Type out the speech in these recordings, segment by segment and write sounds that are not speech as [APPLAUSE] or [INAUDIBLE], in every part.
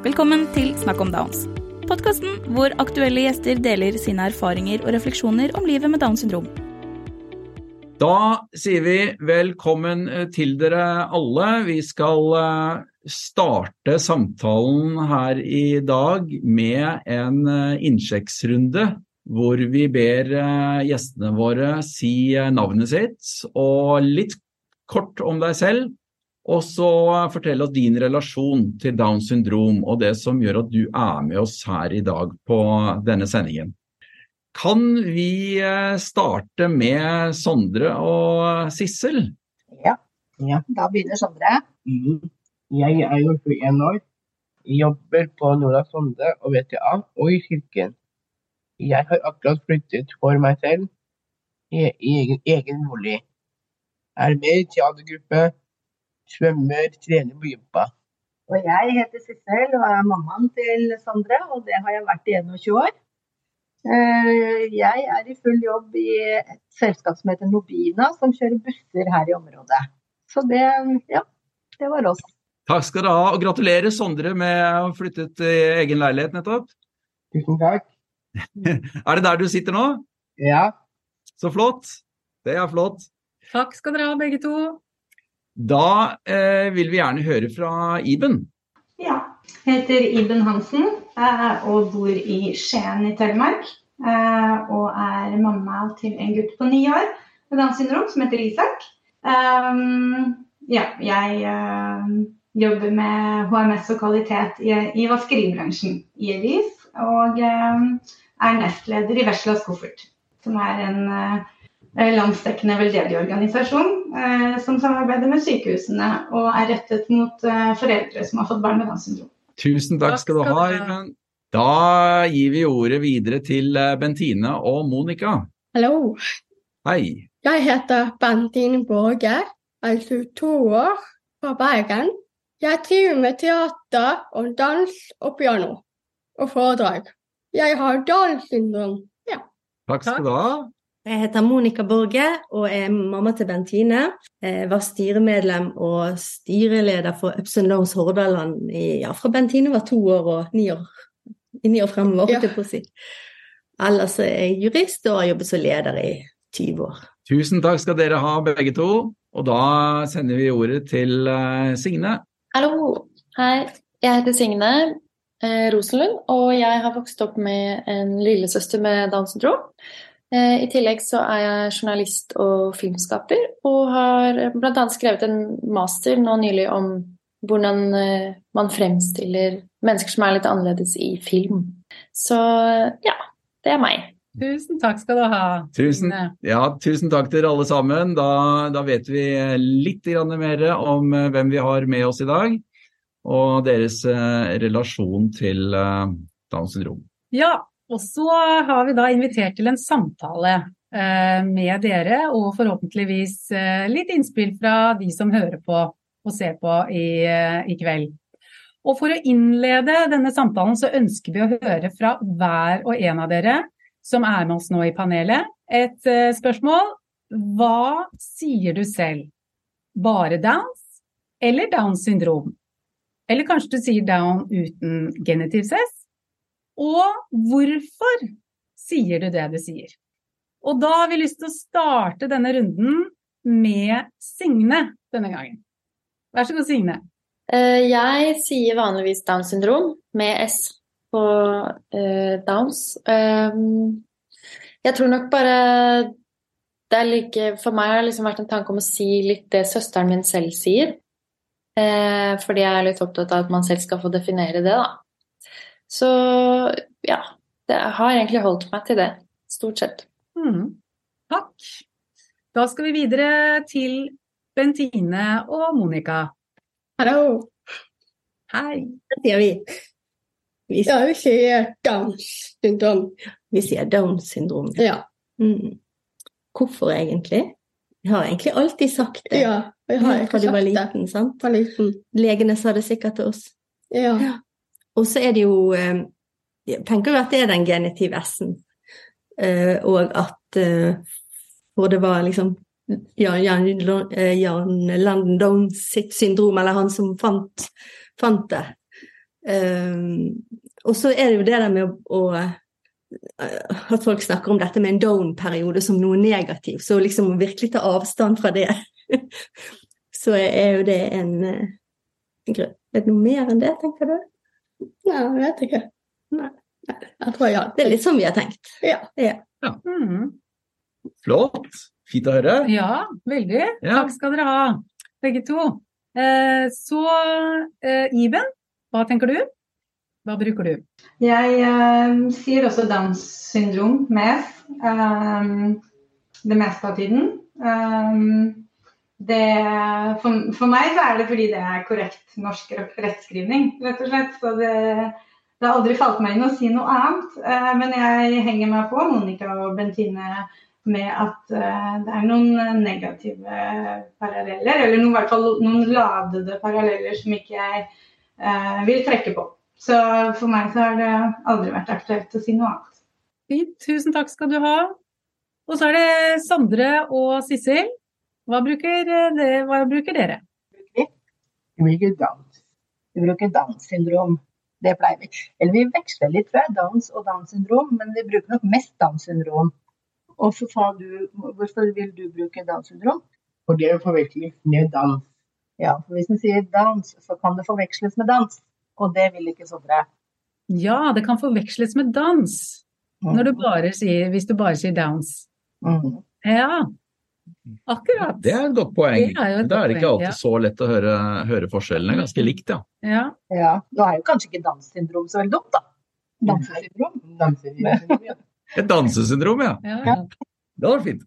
Velkommen til Snakk om Downs. Podkasten hvor aktuelle gjester deler sine erfaringer og refleksjoner om livet med Downs syndrom. Da sier vi velkommen eh, til dere alle. Vi skal eh, starte samtalen her i dag med en eh, innsjekksrunde hvor vi ber gjestene våre si navnet sitt og litt kort om deg selv. Og så fortell oss din relasjon til Downs syndrom og det som gjør at du er med oss her i dag på denne sendingen. Kan vi eh, starte med Sondre og Sissel? Ja, ja. da begynner Sondre. Mm. Jeg er jo 21 år. Jobber på Nora Sonde og VTA og i kirken. Jeg har akkurat flyttet for meg selv i, i egen, egen bolig. Er med i teatergruppe, svømmer, trener på gympa. Og jeg heter Sissel og er mammaen til Sondre, og det har jeg vært i 21 år. Eh, jeg er i full jobb i et selskap som heter Nobina, som kjører busser her i området. Så det, ja, det var oss. Takk skal du ha, og gratulerer Sondre med å ha flyttet i egen leilighet nettopp. Tusen takk. [LAUGHS] er det der du sitter nå? Ja. Så flott. Det er flott. Takk skal dere ha, begge to. Da eh, vil vi gjerne høre fra Iben. Ja. Jeg heter Iben Hansen eh, og bor i Skien i Telemark. Eh, og er mamma til en gutt på ni år med Downs syndrom som heter Isak. Um, ja, jeg jobber med HMS og kvalitet i, vaskeribransjen i Elis. Og er nestleder i Veslas Koffert, som er en landsdekkende veldedig organisasjon eh, som samarbeider med sykehusene og er rettet mot eh, foreldre som har fått barn med Downs syndrom. Tusen takk skal du ha, Iben. Da gir vi ordet videre til Bentine og Monica. Hallo. Hei. Jeg heter Bentine Borge, er 22 år, fra Bergen. Jeg driver med teater og dans og piano og foredrag. Jeg har Downs syndrom. Ja. Takk skal du ha. Jeg heter Monica Borge og er mamma til Bentine. Jeg var styremedlem og styreleder for Ups and Downs Hordaland i, ja, fra Bentine var to år og ni år, i ni år fremover. Ja. På å si. Ellers er jeg jurist og har jobbet som leder i 20 år. Tusen takk skal dere ha, begge to. Og da sender vi ordet til uh, Signe. Hallo. Hei. Jeg heter Signe eh, Rosenlund, og jeg har vokst opp med en lillesøster med Downs syndrom. I tillegg så er jeg journalist og filmskaper, og har bl.a. skrevet en master nå nylig om hvordan man fremstiller mennesker som er litt annerledes i film. Så ja, det er meg. Tusen takk skal du ha. Tusen, ja, tusen takk til alle sammen. Da, da vet vi litt mer om hvem vi har med oss i dag, og deres relasjon til Downs syndrom. Ja, og så har vi da invitert til en samtale eh, med dere, og forhåpentligvis eh, litt innspill fra de som hører på og ser på i, eh, i kveld. Og for å innlede denne samtalen så ønsker vi å høre fra hver og en av dere som er med oss nå i panelet, et spørsmål. Hva sier du selv? Bare Downs eller Downs syndrom? Eller kanskje du sier Down uten genitiv cess? Og hvorfor sier du det du sier? Og da har vi lyst til å starte denne runden med Signe denne gangen. Vær så god, Signe. Eh, jeg sier vanligvis Downs syndrom med S på uh, Downs. Um, jeg tror nok bare like, For meg har det liksom vært en tanke om å si litt det søsteren min selv sier. Fordi jeg er litt opptatt av at man selv skal få definere det, da. Så ja, det har egentlig holdt meg til det, stort sett. Mm. Takk. Da skal vi videre til Bentine og Monica. Hallo. Hei. Det sier vi. vi ja, vi sier Downs syndrom. Vi sier Downs syndrom. Ja. Mm. Hvorfor egentlig? Vi har egentlig alltid sagt det. Ja, vi har ikke sagt var liten. Sant? Var liten. Legene sa det sikkert til oss. Ja. ja. Og så er det jo eh, Jeg tenker jo at det er den genitive S-en, eh, og at hvor det var liksom Jan, Jan, Jan Landon sitt syndrom, eller han som fant, fant det. Og så er det jo det der med å, å At folk snakker om dette med en down-periode som noe negativt. Så liksom å virkelig ta avstand fra det, [LAUGHS] så er jo det en, en grunn. Er det noe mer enn det, tenker du? Nei, jeg vet ikke. Nei. Jeg tror ja. Det er litt sånn vi har tenkt. Ja. ja. Mm. Flott. Fint å høre. Ja, veldig. Ja. Takk skal dere ha, begge to. Eh, så eh, Iben, hva tenker du? Hva bruker du? Jeg eh, sier også Downs syndrom med eh, det meste av tiden. Eh, det, for, for meg så er det fordi det er korrekt norsk rettskrivning, rett og slett. Så det, det har aldri falt meg inn å si noe annet. Eh, men jeg henger meg på Monica og Bentine med at eh, det er noen negative paralleller, eller noen, i hvert fall noen ladede paralleller som ikke jeg eh, vil trekke på. Så for meg så har det aldri vært aktuelt å si noe annet. Fint, tusen takk skal du ha. Og så er det Sondre og Sissel. Hva bruker, eh, det, hva bruker dere? Vi bruker Downs. Vi bruker Downs syndrom. Det pleier vi. Eller vi veksler litt, fra Downs og Downs syndrom, men vi bruker nok mest Downs syndrom. Og så sa du, hvorfor vil du bruke Downs syndrom? For det forveksles med dans. Ja, for hvis man sier Downs, så kan det forveksles med dans. Og det vil ikke Sondre. Ja, det kan forveksles med dans. Når du bare sier, hvis du bare sier downs. Mm. Ja, akkurat. Det er et godt poeng. Det er jo Da er det ikke poeng, alltid ja. så lett å høre, høre forskjellene. Ganske likt, ja. Ja. Ja, Nå er jo kanskje ikke Downs-syndrom så veldig dumt, da. Dansesyndrom. Dansesyndrom, ja. Et dansesyndrom, ja. Ja, ja. Det hadde vært fint.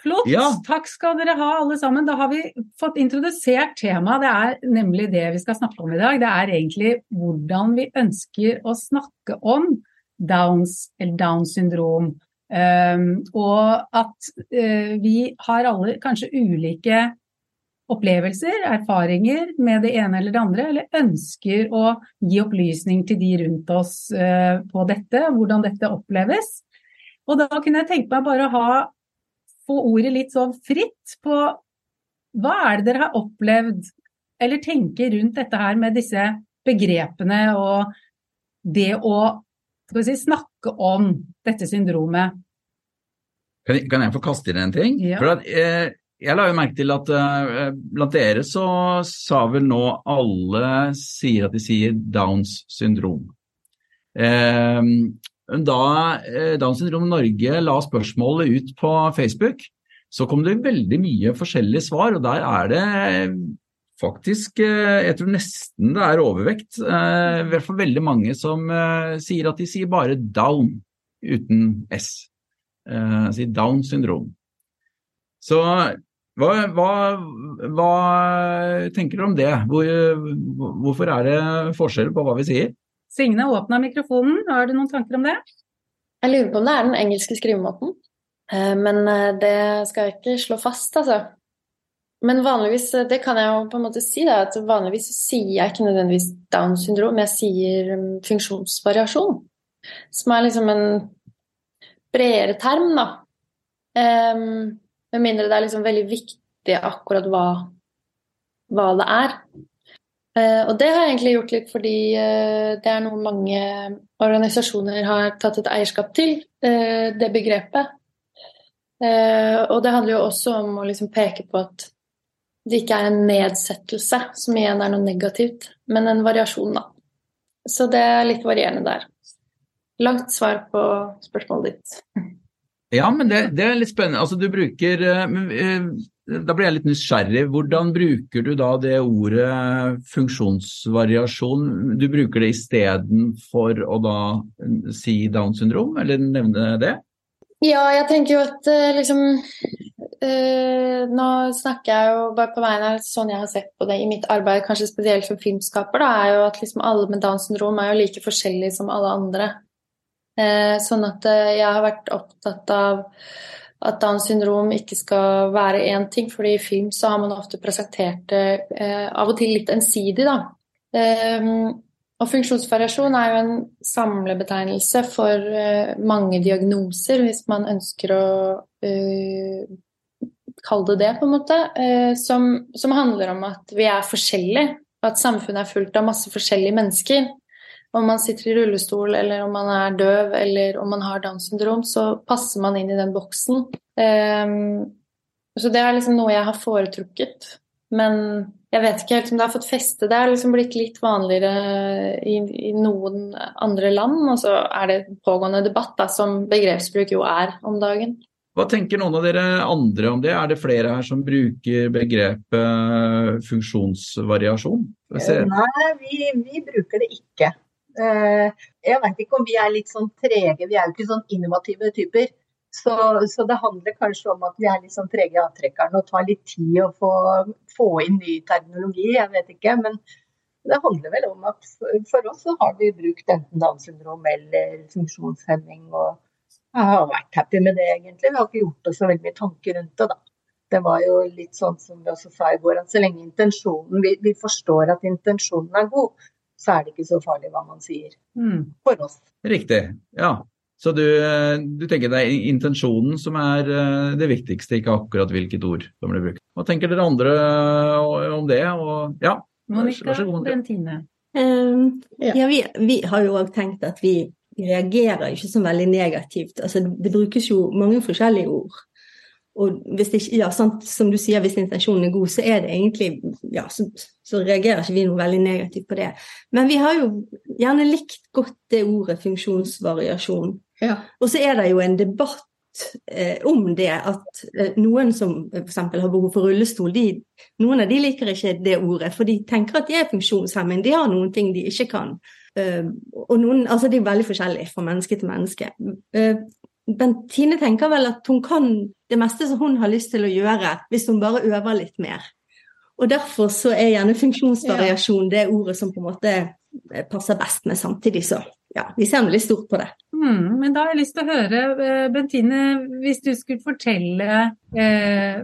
Flott! Ja. Takk skal dere ha alle sammen. Da har vi fått introdusert temaet. Det er nemlig det vi skal snakke om i dag. Det er egentlig hvordan vi ønsker å snakke om Downs eller Downs syndrom. Um, og at uh, vi har alle kanskje ulike opplevelser, erfaringer med det ene eller det andre, eller ønsker å gi opplysning til de rundt oss uh, på dette, hvordan dette oppleves. Og da kunne jeg tenke meg bare å ha få ordet litt sånn fritt på hva er det dere har opplevd eller tenker rundt dette her med disse begrepene og det å si, snakke om dette syndromet. Kan jeg, kan jeg få kaste inn en ting? Ja. At, eh, jeg la jo merke til at eh, blant dere så sa vel nå alle sier at de sier Downs syndrom. Eh, da eh, Downs syndrom Norge la spørsmålet ut på Facebook, så kom det veldig mye forskjellige svar, og der er det faktisk eh, Jeg tror nesten det er overvekt. eh, I hvert fall veldig mange som eh, sier at de sier bare down uten S. Eh, sier down syndrom. Så hva, hva, hva tenker dere om det? Hvor, hvorfor er det forskjell på hva vi sier? Signe åpna mikrofonen, har du noen tanker om det? Jeg lurer på om det er den engelske skrivemåten. Eh, Men det skal jeg ikke slå fast, altså. Men vanligvis, eh, det kan jeg jo på en måte si, da, at vanligvis sier jeg ikke nødvendigvis down syndrom, jeg sier um, funksjonsvariasjon. Som er liksom en bredere term, da. Um, med mindre det er liksom veldig viktig akkurat hva, hva det er. Uh, og det har jeg egentlig gjort litt fordi uh, det er noe mange organisasjoner har tatt et eierskap til, uh, det begrepet. Og det handler jo også om å liksom peke på at det ikke er en nedsettelse, som igjen er noe negativt, men en variasjon, da. Så det er litt varierende der. Langt svar på spørsmålet ditt. Ja, men det, det er litt spennende. Altså, du bruker eh, eh, Da blir jeg litt nysgjerrig. Hvordan bruker du da det ordet funksjonsvariasjon? Du bruker det istedenfor å da si Downs syndrom, eller nevne det? Ja, jeg tenker jo at eh, liksom eh, Nå snakker jeg jo bare på vegne av sånn jeg har sett på det i mitt arbeid, kanskje spesielt som filmskaper, da, er jo at liksom alle med Downs syndrom er jo like forskjellige som alle andre. Eh, sånn at jeg har vært opptatt av at Downs syndrom ikke skal være én ting, fordi i film så har man ofte presentert det av og til litt ensidig, da. Eh, og funksjonsvariasjon er jo en samlebetegnelse for eh, mange diagnoser, hvis man ønsker å uh, kalle det det, på en måte, uh, som, som handler om at vi er forskjellige. At samfunnet er fullt av masse forskjellige mennesker. om man sitter i rullestol, eller om man er døv, eller om man har Downs syndrom, så passer man inn i den boksen. Um, så det er liksom noe jeg har foretrukket. Men jeg vet ikke helt om det har fått feste. Det er liksom blitt litt vanligere i, i noen andre land, og så er det pågående debatt, da, som begrepsbruk jo er om dagen. Hva tenker noen av dere andre om det? Er det flere her som bruker begrepet funksjonsvariasjon? Får vi se. Nei, vi, vi bruker det ikke. Eh, Jeg vet ikke om vi er litt sånn trege, vi er jo ikke sånn innovative typer. Så, så det handler kanskje om at vi er litt sånn trege i avtrekkeren og tar litt tid å få, få inn ny terminologi, jeg vet ikke. Men det handler vel om at for oss så har vi brukt enten Downs syndrom eller funksjonshemming. og jeg har vært happy med det, egentlig. Vi har ikke gjort oss så veldig mye tanker rundt det, da. Det var jo litt sånn som vi også sa i går, at så lenge intensjonen, vi, vi forstår at intensjonen er god, så er det ikke så farlig hva man sier. Mm. For oss. Riktig, ja. Så du, eh, du tenker det er intensjonen som er eh, det viktigste, ikke akkurat hvilket ord som blir brukt. Hva tenker dere andre eh, om det? Og, ja, Monica vær så god. Brentine. Um, Ja. ja, vi, vi har jo òg tenkt at vi reagerer ikke så veldig negativt. Altså, det brukes jo mange forskjellige ord. Og hvis det ikke, ja, sant, som du sier, hvis intensjonen er god, så er det egentlig ja, så, så reagerer ikke vi noe veldig negativt på det. Men vi har jo gjerne likt godt det ordet funksjonsvariasjon. Ja. Og så er det jo en debatt eh, om det at eh, noen som f.eks. har behov for rullestol, de, noen av de liker ikke det ordet, for de tenker at de er funksjonshemmede, De har noen ting de ikke kan. Eh, og noen, altså De er veldig forskjellige fra menneske til menneske. men Tine tenker vel at hun kan det meste som hun har lyst til å gjøre, hvis hun bare øver litt mer. Og Derfor så er gjerne funksjonsvariasjon det ordet som på en måte eh, passer best, med samtidig så ja, vi ser litt stort på det. Mm, men da har jeg lyst til å høre, eh, Bentine, hvis du skulle fortelle eh,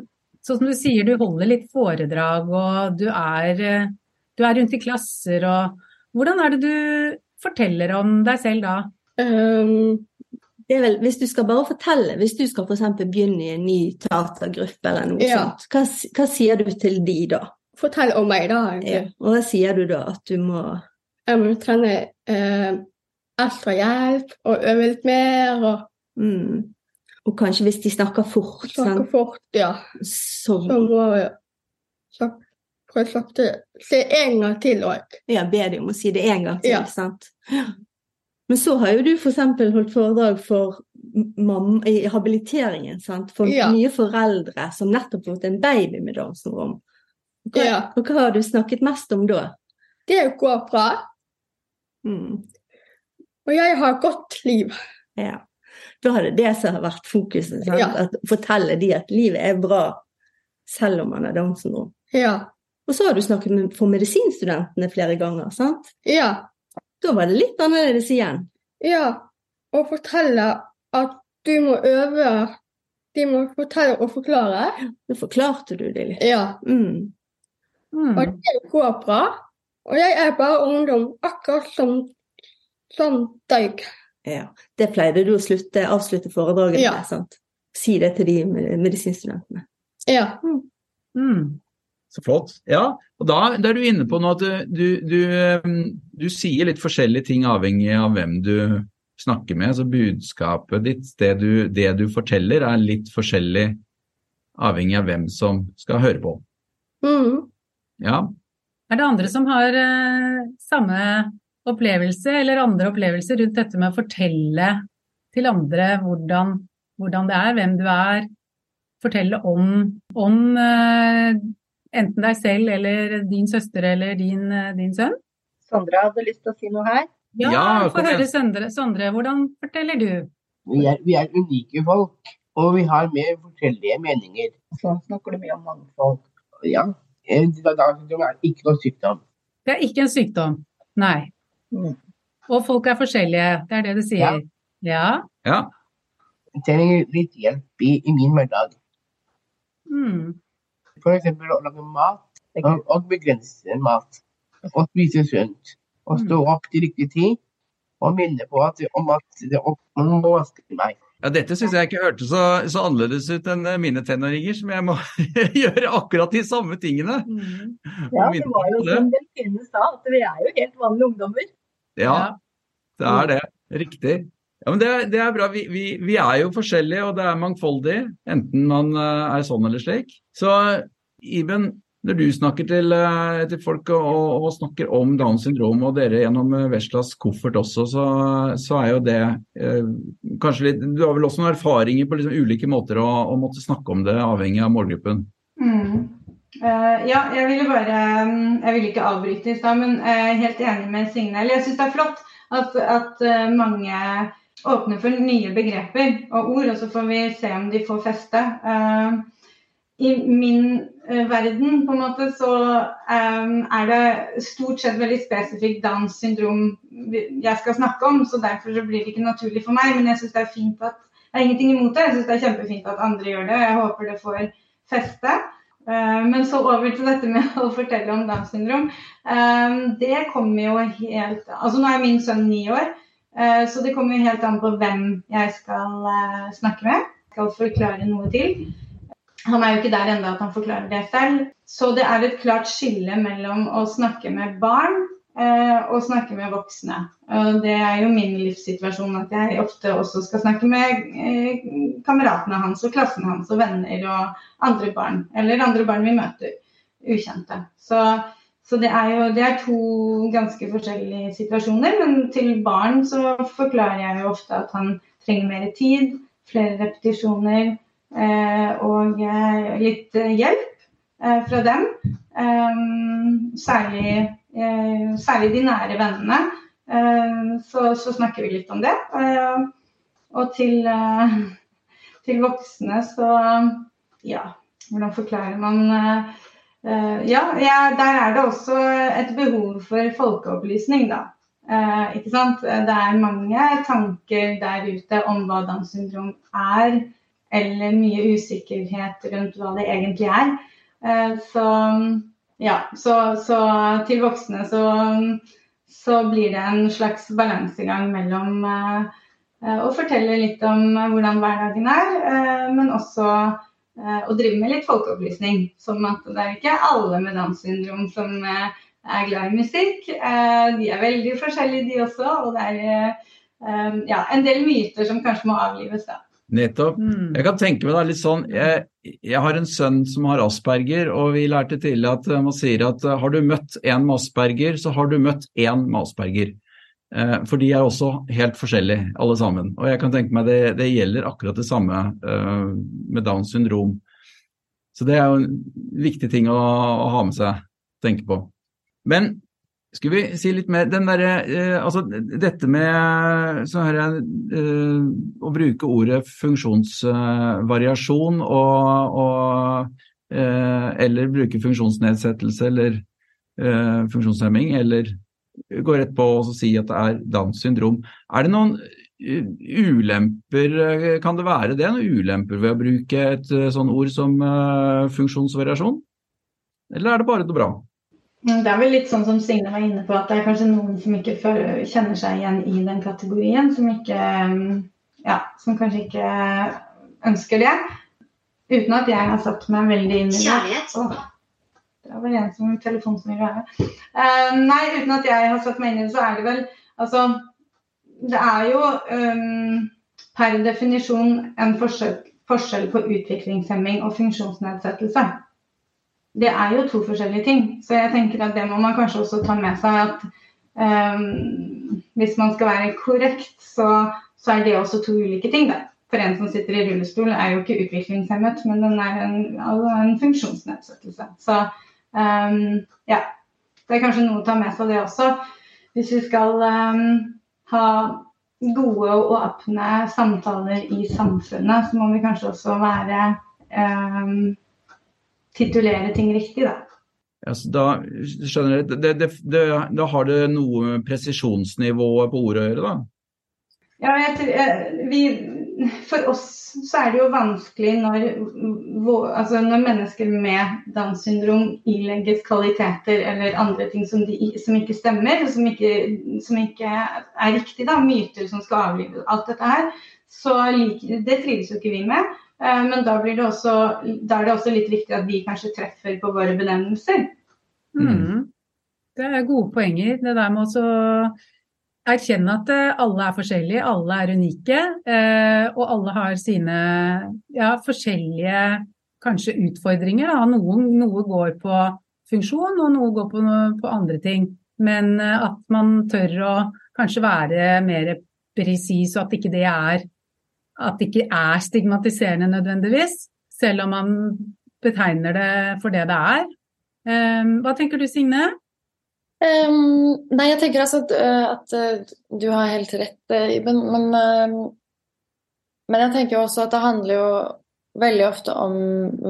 Sånn som du sier, du holder litt foredrag og du er, eh, du er rundt i klasser og Hvordan er det du forteller om deg selv da? Um, det er vel, hvis du skal bare fortelle, hvis du skal f.eks. begynne i en ny teatergruppe eller noe Ja. sånt, hva, hva sier du til de da? fortell om meg, da. Ja. Og hva sier du da? At du må Jeg må trene eh, ekstra hjelp og øve litt mer og mm, Og kanskje hvis de snakker fort, snakker sant? fort, ja. så Så må vi snak- få sagt det se en gang til òg. ja, be de om å si det en gang til. Ja. sant? Men så har jo du f.eks. holdt foredrag for mamma, i habiliteringen, sant? for Ja. nye foreldre som nettopp har fått en baby med Downs syndrom. Hva, Ja. og hva har du snakket mest om da? Det går bra, Mm. Og jeg har et godt liv. Ja. Da har det det som har vært fokuset. Sant? Ja. At fortelle de at livet er bra selv om man har Downs syndrom. Ja. Og så har du snakket med, for medisinstudentene flere ganger. sant? Ja. Da var det litt annerledes igjen. Ja. Og fortelle at du må øve De må fortelle og forklare. Da forklarte du det litt. Ja. Mm. Mm. Og det går bra. Og jeg er bare ungdom, akkurat som, som deg. Ja. Det pleide du å slutte, avslutte foredraget Ja. med. sant? Si det til de medisinstudentene. Ja. Mm. Så flott. Ja, og da, da er du inne på noe at du, du, um, du sier litt forskjellige ting avhengig av hvem du snakker med. Så budskapet ditt, det du, det du forteller, er litt forskjellig avhengig av hvem som skal høre på. Mm. Ja, Er det andre som har uh, samme opplevelse eller andre opplevelser rundt dette med å fortelle til andre hvordan, hvordan det er, hvem du er? Fortelle om, om eh, enten deg selv eller din søster eller din, eh, din sønn? Sondre hadde lyst til å si noe her. Ja, Ja, få høre Sondre. Sondre, hvordan forteller du? Vi er, vi er unike folk, og vi har mer forskjellige meninger. Så snakker du mye om mangfold. Ja, Det er ikke noe sykdom. Det er ikke en sykdom. Nei. Mm. Og folk er forskjellige. Det er det du sier. Ja. ja. Jeg trenger litt hjelp i, i min hverdag. Mm. For eksempel å lage mat, og, og begrense mat. Og spise sunt. Og stå opp til riktig tid. Og minne på at, om at det, man må vaske meg. Ja dette syns jeg ikke hørtes så, så annerledes ut enn eh, mine tenåringer, som jeg må [LAUGHS] gjøre akkurat de samme tingene. Mm. Ja, det var jo som Delfine sa, at vi er jo helt vanlige ungdommer. Ja, det er det. Riktig. Ja, men det, det er bra. Vi, vi, vi, er jo forskjellige, og det er mangfoldig. Enten man eh, er sånn eller slik. Så Iben, når du snakker til, eh, til folk og, og, snakker om Downs syndrom, og dere gjennom eh, Veslas koffert også, så, så er jo det eh, kanskje litt Du har vel også noen erfaringer på liksom ulike måter å, å, måtte snakke om det, avhengig av målgruppen? Mm. Uh, ja, jeg ville bare Jeg ville ikke avbryte i stad, men jeg er helt enig med Signe. Jeg syns det er flott at, at mange åpner for nye begreper og ord, og så får vi se om de får feste. Uh, I min Eh, verden, på en måte, så um, er det stort sett veldig spesifikt Downs syndrom jeg skal snakke om. Så derfor så blir det ikke naturlig for meg. Men jeg syns det er fint at Jeg har ingenting imot det. Jeg syns det er kjempefint at andre gjør det. og Jeg håper det får feste. Uh, men så over til dette med [LAUGHS] å fortelle om Downs syndrom. Um, det kommer jo helt Altså nå er min sønn ni år, uh, så det kommer jo helt an på hvem jeg skal uh, snakke med. Jeg skal forklare noe til. Han er jo ikke der ennå at han forklarer det selv. Så det er et klart skille mellom å snakke med barn eh, og snakke med voksne. Og det er jo min livssituasjon at jeg ofte også skal snakke med eh, kameratene hans og klassen hans og venner og andre barn. Eller andre barn vi møter. Ukjente. Så, så det er jo det er to ganske forskjellige situasjoner. Men til barn så forklarer jeg jo ofte at han trenger mer tid, flere repetisjoner og eh, litt eh, hjelp fra dem. Særlig, særlig de nære vennene. Så, så, snakker vi litt om det. Og til, til voksne så ja, hvordan forklarer man ja, ja, der er det også et behov for folkeopplysning, da. ikke sant? Det er mange tanker der ute om hva Downs syndrom er eller mye usikkerhet rundt hva det egentlig er. Eh, så ja, så, så til voksne så, så, blir det en slags balansegang mellom eh, å fortelle litt om hvordan hverdagen er, men også å drive med litt folkeopplysning. Som at det er ikke alle med Downs syndrom som er glad i musikk. De er veldig forskjellige, de også. Og det er ja, en del myter som kanskje må avlives. da. Nettopp. Mm. Jeg kan tenke meg det litt sånn jeg, jeg, har en sønn som har asperger, og vi lærte tidlig at man sier at eh, har du møtt en med asperger, så har du møtt én med asperger. Eh, for de er også helt forskjellige, alle sammen. Og jeg kan tenke meg det, det gjelder akkurat det samme eh, med Downs syndrom. Så det er jo en viktig ting å, å ha med seg, tenke på. Men skal vi si litt mer den der, eh, altså Dette med her, eh, å bruke ordet funksjonsvariasjon og, og eh, Eller bruke funksjonsnedsettelse eller eh, funksjonshemming, eller gå rett på å si at det er Downs syndrom. Er det noen eh, ulemper, eh, kan det være det? Noen ulemper ved å bruke et sånn ord som funksjonsvariasjon? Eller er det bare noe bra? Det er vel litt sånn som Signe var inne på, at det er kanskje noen som ikke kjenner seg igjen i den kategorien. Som, ikke, ja, som kanskje ikke ønsker det. Uten at jeg har satt meg veldig inn i det. Kjærlighet. Åh, det var en som telefon som ville være uh, Nei, uten at jeg har satt meg inn i det, så er det vel Altså, det er jo um, per definisjon en forskjell, forskjell på utviklingshemming og funksjonsnedsettelse det er jo to forskjellige ting. Så jeg tenker at det må man kanskje også ta med seg at um, hvis man skal være korrekt, så, så, er det også to ulike ting. Da. For en som sitter i rullestol er jo ikke utviklingshemmet, men den er en, altså en funksjonsnedsettelse. Så um, ja, det er kanskje noe å ta med seg det også. Hvis vi skal um, ha gode og åpne samtaler i samfunnet, så må vi kanskje også være um, titulere ting riktig, da. Altså, da skjønner jeg, det, det, det, da har det noe med presisjonsnivået på ordet å gjøre, da? Ja, jeg, eh, vi, For oss så er det jo vanskelig når, altså når mennesker med Downs syndrom ilegges kvaliteter eller andre ting som, de, som ikke stemmer, som ikke, som ikke er riktig, da, myter som skal avlive alt dette her, så like, det trives jo ikke vi med. Eh, men da, det også, da, er det også litt viktig at vi kanskje treffer på våre benevnelser. Mm. Det er gode poenger. Det der med å erkjenne at eh, alle er forskjellige, alle er unike, eh, og alle har sine ja, forskjellige kanskje utfordringer. Da. Noen, noe går på funksjon, og noe går på, på andre ting. Men at man tør å kanskje være mer presis, og at ikke det er at det ikke er stigmatiserende nødvendigvis, selv om man betegner det for det det er. Um, hva tenker du, Signe? Um, nei, jeg tenker altså at, at, du har helt rett, Iben. Men, um, men jeg tenker også at det handler jo veldig ofte om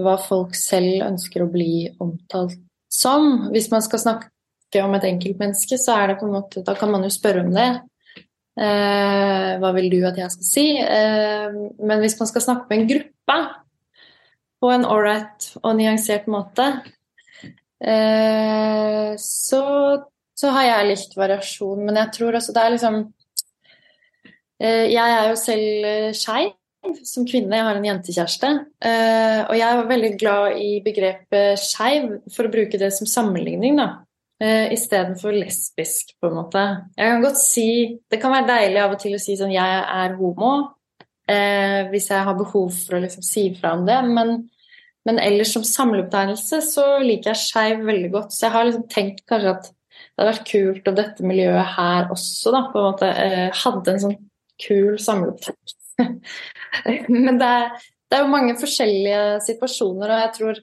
hva folk selv ønsker å bli omtalt som. Hvis man skal snakke om et enkeltmenneske, så er det på en måte Da kan man jo spørre om det. Eh, hva vil du at jeg skal si? Eh, men hvis man skal snakke med en gruppe på en ålreit og nyansert måte, eh, så, så, har jeg likt variasjon. Men jeg tror også det er liksom Jeg er jo selv skeiv som kvinne. Jeg har en jentekjæreste. Og jeg er veldig glad i begrepet skeiv, for å bruke det som sammenligning, da uh, istedenfor lesbisk, på en måte. Jeg kan godt si Det kan være deilig av og til å si sånn Jeg er homo, uh, hvis jeg har behov for å liksom si fra om det. Men, men ellers som samlebetegnelse så liker jeg skeiv veldig godt. Så jeg har liksom tenkt kanskje at det hadde vært kult om dette miljøet her også da, på en måte uh, hadde en sånn kul samlebetegnelse. [LAUGHS] men det er, det er jo mange forskjellige situasjoner, og jeg tror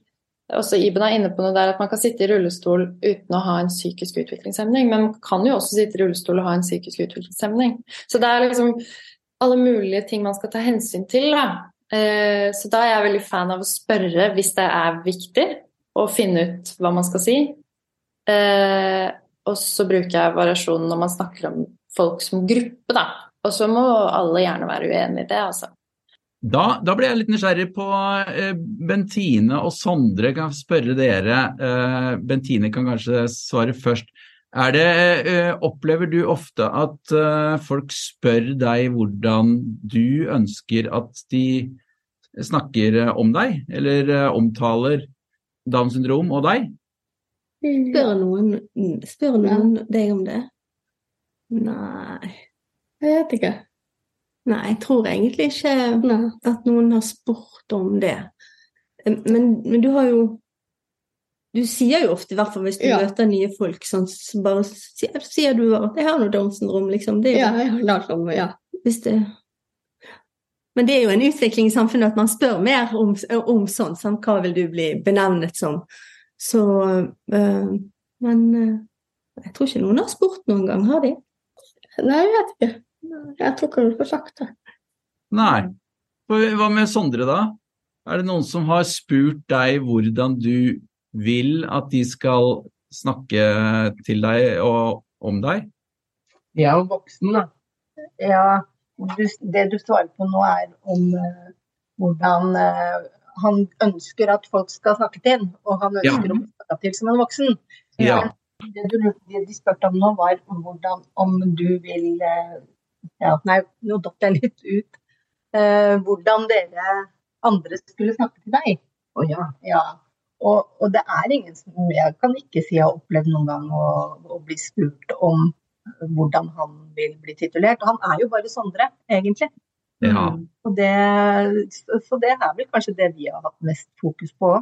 også Iben er inne på noe der at man kan sitte i rullestol uten å ha en psykisk utviklingshemning, men man kan jo også sitte i rullestol og ha en psykisk utviklingshemning. Så det er liksom alle mulige ting man skal ta hensyn til. Da. Eh, så da er jeg veldig fan av å spørre hvis det er viktig, å finne ut hva man skal si. Eh, og så bruker jeg variasjonen når man snakker om folk som gruppe, da. Og så må alle gjerne være uenig i det, altså. Da, da, ble jeg litt nysgjerrig på eh, Bentine og Sondre. Kan jeg spørre dere. Eh, Bentine kan kanskje svare først. Er det, eh, opplever du ofte at eh, folk spør deg hvordan du ønsker at de snakker eh, om deg, eller eh, omtaler Downs syndrom og deg? Spør noen, spør noen deg om det? Nei, jeg vet ikke. Nei, jeg tror egentlig ikke at noen har spurt om det. Men, men, du har jo Du sier jo ofte, i hvert fall hvis du ja. møter nye folk, sånn, så bare sier, sier du at 'jeg har noe Downs syndrom', liksom. Det ja, jeg har Downs syndrom, ja. Det men det er jo en utvikling i samfunnet at man spør mer om, om sånn. Sånn, hva vil du bli benevnet som? Så øh, Men øh, jeg tror ikke noen har spurt noen gang, har de? Nei, jeg vet ikke. Jeg tror ikke for sakte. Nei. Hva med Sondre, da? Er det noen som har spurt deg hvordan du vil at de skal snakke til deg og om deg? Jeg er jo voksen, da. Ja, du, det du svarer på nå er om uh, hvordan uh, han ønsker at folk skal snakke til og han ønsker ja. å snakke til som en voksen. Ja. Det, du, det de spurte om nå, var om hvordan om du vil uh, ja, Nei, nå datt jeg litt ut. Eh, hvordan dere andre skulle snakke til deg. Oh, ja. ja. Og, og, det er ingen som Jeg kan ikke si jeg har opplevd noen gang å, å, bli spurt om hvordan han vil bli titulert. Og han er jo bare Sondre, egentlig. Ja. Det, så det er vel kanskje det vi har hatt mest fokus på.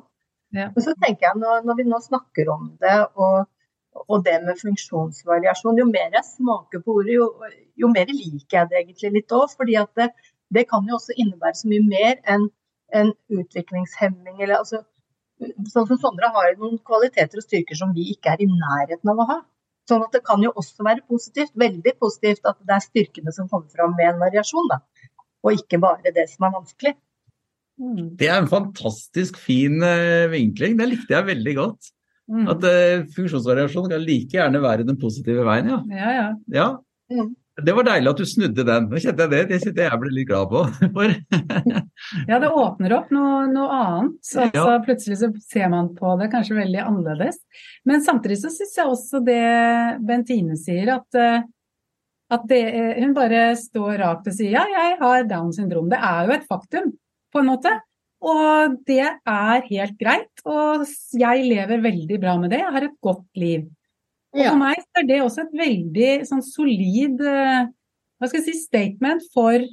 Ja. Men så tenker jeg når, når vi nå snakker om det, og og det med funksjonsvariasjon. Jo mer jeg smaker på ordet, jo, jo mer liker jeg det egentlig litt òg. fordi det, det, kan jo også innebære så mye mer enn en utviklingshemming. Eller, altså, sånn som Sondre har noen kvaliteter og styrker som vi ikke er i nærheten av å ha. Sånn at det kan jo også være positivt, veldig positivt, at det er styrkene som kommer fram med en variasjon. Da. Og ikke bare det som er vanskelig. Det er en fantastisk fin uh, vinkling. Det likte jeg veldig godt. Mm. At uh, funksjonsvariasjon kan like gjerne være den positive veien, ja. Ja, ja. ja. Mm. Det var deilig at du snudde den. Nå kjente jeg det. Det sitter jeg ble litt glad på. [LAUGHS] [LAUGHS] ja, det åpner opp noe, noe annet. Så altså, ja. plutselig så ser man på det kanskje veldig annerledes. Men samtidig så syns jeg også det Bentine sier, at, eh, at det, hun bare står rakt og sier ja, jeg har Downs syndrom. Det er jo et faktum, på en måte. Og det er helt greit. Og jeg lever veldig bra med det. Jeg har et godt liv. Og for meg er det også et veldig sånn solid eh, hva skal jeg si, statement for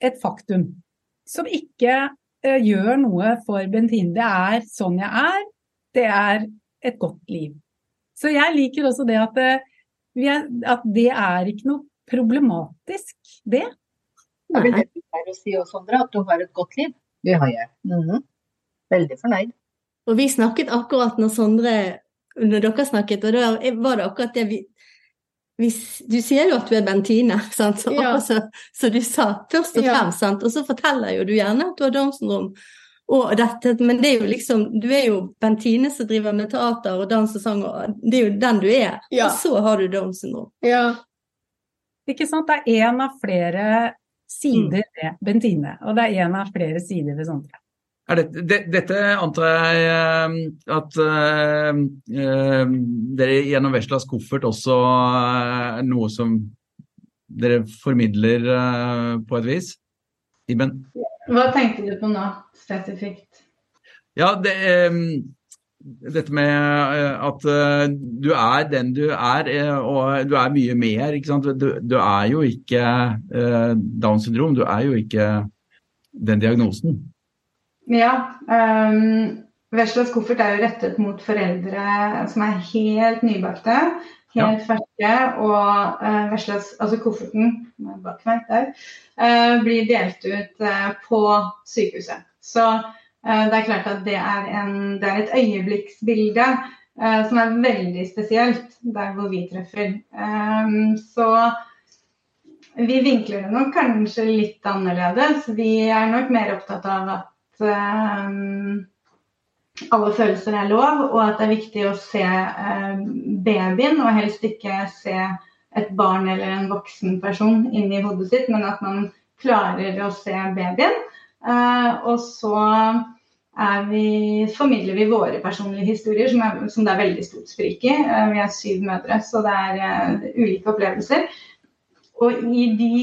et faktum. Som ikke uh, gjør noe for Bentine. Det er sånn jeg er. Det er et godt liv. Så jeg liker også det at, uh, er, at det er ikke noe problematisk, det. Det er å si også, Sondre, at du har et godt liv. Det har jeg. Mm -hmm. Veldig fornøyd. Og vi snakket akkurat når Sondre Når dere snakket, og da var det akkurat det vi, hvis, Du sier jo at du er Bentine, sant? Så, ja. så, så, du sa først og fremst, sant? og så forteller jo du gjerne at du har Downs syndrom. Og dette, men det er jo liksom, du er jo Bentine som driver med teater og dans og sang, og det er jo den du er. Ja. Og så har du Downs syndrom. Ja. Ikke sant. Det er én av flere sider mm. ved Bentine, og det er én av flere sider ved Sondre. Dette, det, dette, antar jeg eh, at uh, uh, dere gjennom Veslas koffert også er noe som dere formidler uh, på et vis? Iben? Hva tenkte du på nå spesifikt? Ja, det, dette med eh, at eh, du er den du er, eh, og du er mye mer. ikke? Du, du er jo ikke Downs syndrom, du er jo ikke den diagnosen. Ja. Um, Veslas koffert er jo rettet mot foreldre som er helt nybakte. Helt ja. ferske. Og uh, Veslas, altså kofferten bak meg der, uh, blir delt ut uh, på sykehuset. Så det er klart at det er, en, det er et øyeblikksbilde uh, som er veldig spesielt der hvor vi treffer. Um, så vi vinkler det nok kanskje litt annerledes. Vi er nok mer opptatt av at um, alle følelser er lov, og at det er viktig å se um, babyen, og helst ikke se et barn eller en voksen person inni hodet sitt, men at man klarer å se babyen. Uh, og så vi, formidler vi våre personlige historier, som, er, som, det er veldig stort sprik i. Uh, vi er syv mødre, så det er uh, ulike opplevelser. Og i, de,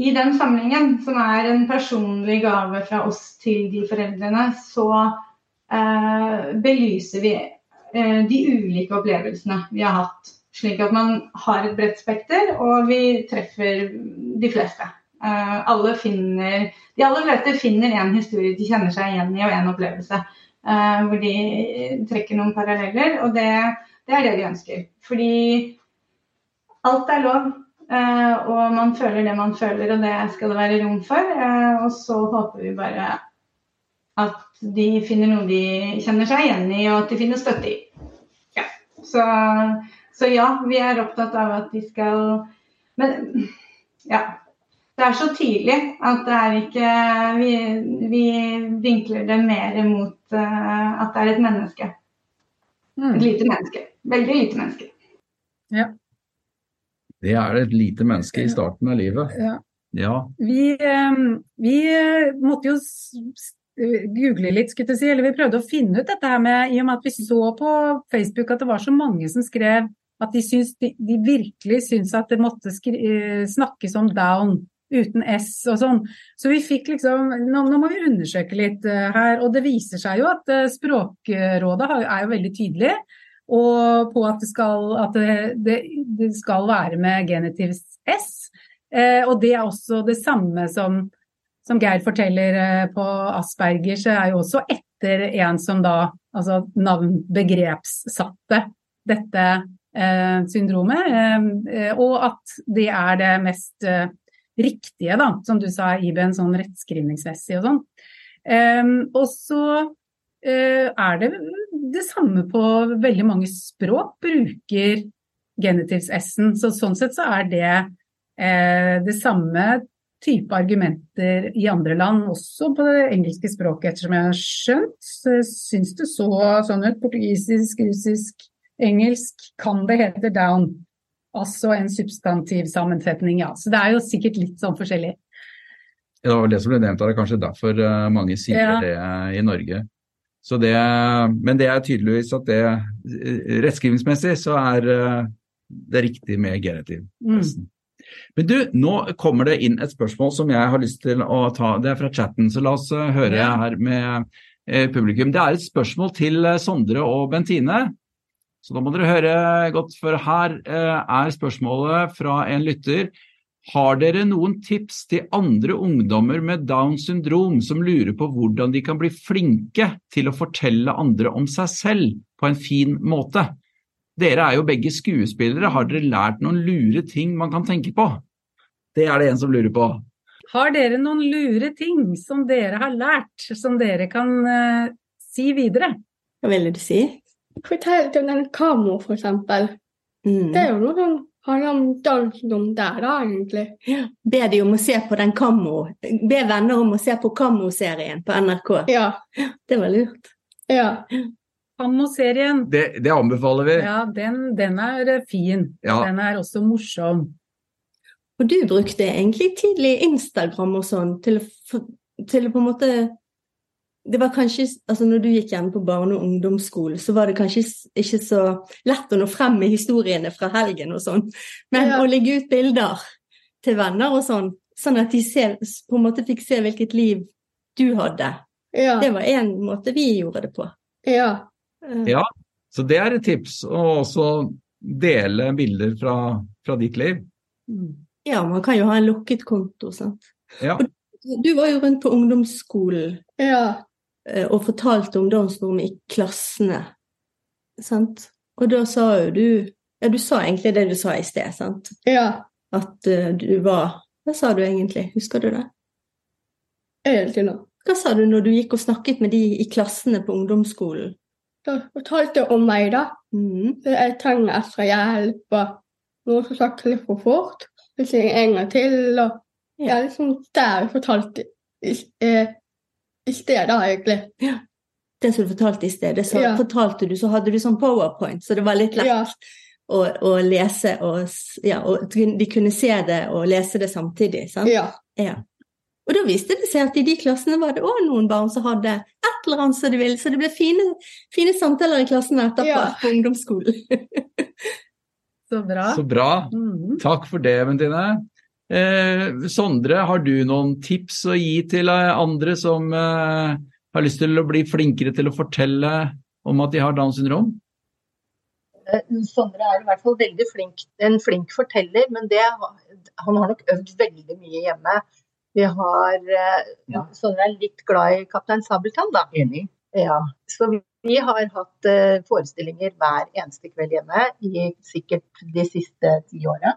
i den samlingen, som er en personlig gave fra oss til de foreldrene, så belyser vi de ulike opplevelsene vi har hatt. Slik at man har et bredt spekter, og vi treffer de fleste. Uh, alle finner, de aller fleste finner en historie de kjenner seg igjen i, og en opplevelse. Uh, hvor de trekker noen paralleller. Og det, det, er det de ønsker. Fordi alt er lov. Uh, og man føler det man føler, og det skal det være rom for. og så håper vi bare at de finner noe de kjenner seg igjen i, og at de finner støtte i. Ja. Så, så ja, vi er opptatt av at de skal Men ja, det er så tydelig at det er ikke Vi, vi vinkler det mer mot uh, at det er et menneske. Mm. Et lite menneske. Veldig lite menneske. Ja. Det er et lite menneske i starten av livet. Ja. ja. Vi, um, vi måtte jo google litt, skulle jeg si, eller vi prøvde å finne ut dette her med I og med at vi så på Facebook at det var så mange som skrev at de, syns, de, de virkelig syns at det måtte eh, snakkes om down uten S og sånn. Så vi fikk liksom Nå, nå må vi undersøke litt uh, her. Og det viser seg jo at uh, Språkrådet er jo veldig tydelig og på at det skal, at det, det, det skal være med genitiv S. Eh, og det er også det samme som, som Geir forteller på Asperger, så er jo også etter en som da altså navn dette syndromet. og at det er det mest riktige, da, som du sa, Iben, sånn rettskrivningsmessig og sånn. Um, og så uh, er det det samme på veldig mange språk, bruker genitivs-s-en. Så sånn sett så er det uh, det samme type argumenter i andre land, også på det engelske språket, ettersom jeg har skjønt. Syns det så sånn ut. Portugisisk, russisk, engelsk kan det hete down. Altså en substantiv sammensetning, ja. Så det er jo sikkert litt sånn forskjellig. Det var det som ble nevnt, det er kanskje derfor eh, mange sier ja. det i Norge. Det, men det er tydeligvis at det rettskrivingsmessig så er eh, det riktig med genitiv. Mm. Men du, nå kommer det inn et spørsmål som jeg har lyst til å ta. Det er fra chatten, så la oss eh, høre ja. her med publikum. Det er et spørsmål til Sondre og Bentine. Så da må dere høre godt, for her eh, er spørsmålet fra en lytter. Har dere noen tips til andre ungdommer med Downs syndrom som lurer på hvordan de kan bli flinke til å fortelle andre om seg selv på en fin måte? Dere er jo begge skuespillere, har dere lært noen lure ting man kan tenke på? Det er det en som lurer på. Har dere noen lure ting som dere har lært, som dere kan uh, si videre? Hva ville du si? Fortell om den Kamo, for eksempel. Mm. Det er jo noe som handler om Downs syndrom der, da, egentlig. Be de om å se på den Kamo. Be venner om å se på Kamo-serien på NRK. Ja. Det var lurt. Ja. Kamo-serien. Det, det anbefaler vi. Ja, den, den er eh, fin. Ja. Den er også morsom. Og du brukte egentlig tidlig Instagram og sånn til til å på en måte Det var kanskje Altså når du gikk hjem på barne- og ungdomsskole, så var det kanskje ikke så lett å nå frem med historiene fra helgen og sånn, men Ja. å legge ut bilder til venner og sånn, sånn at de ser, på en måte fikk se hvilket liv du hadde. Ja. Det var en måte vi gjorde det på. Ja. Eh, Ja, så det er et tips. Og også dele bilder fra, fra ditt liv. Ja, man kan jo ha en lukket konto, sant. Ja. Du var jo rundt på ungdomsskolen Ja. Eh, og fortalte om dansrommet i klassene, sant? Og da sa jo du Ja, du sa egentlig det du sa i sted, sant? Ja. At uh, du var Hva sa du egentlig? Husker du det? Egentlig nå. Hva sa du når du gikk og snakket med de i klassene på ungdomsskolen? Da fortalte jeg om meg, da. Mm. Jeg trenger ekstra hjelp, og noen som snakker litt for fort. Så sier jeg en gang til, og det er liksom der jeg fortalte eh, i stedet, egentlig. egentlig. Det som du fortalte i sted, det sa, Ja. fortalte du, så hadde du sånn powerpoint, så det var litt lett Ja. å, å lese, og, ja, og de kunne se det og lese det samtidig, sant? Ja. Ja. Og da viste det seg at i de klassene var det òg noen barn som hadde et eller annet som de ville, så det ble fine, fine samtaler i klassen etterpå Ja. på ungdomsskolen. [LAUGHS] Så bra. Så bra. Mhm. Takk for det, Bentine. Eh, Sondre, har du noen tips å gi til eh, andre som eh, har lyst til å bli flinkere til å fortelle om at de har Downs syndrom? Eh, Sondre er i hvert fall veldig flink, en flink forteller, men det, han har nok øvd veldig mye hjemme. Vi har, eh, Ja. Sondre er litt glad i Kaptein Sabeltann, da. Enig. Ja, så vi- har hatt forestillinger hver eneste kveld hjemme i sikkert de siste ti åra.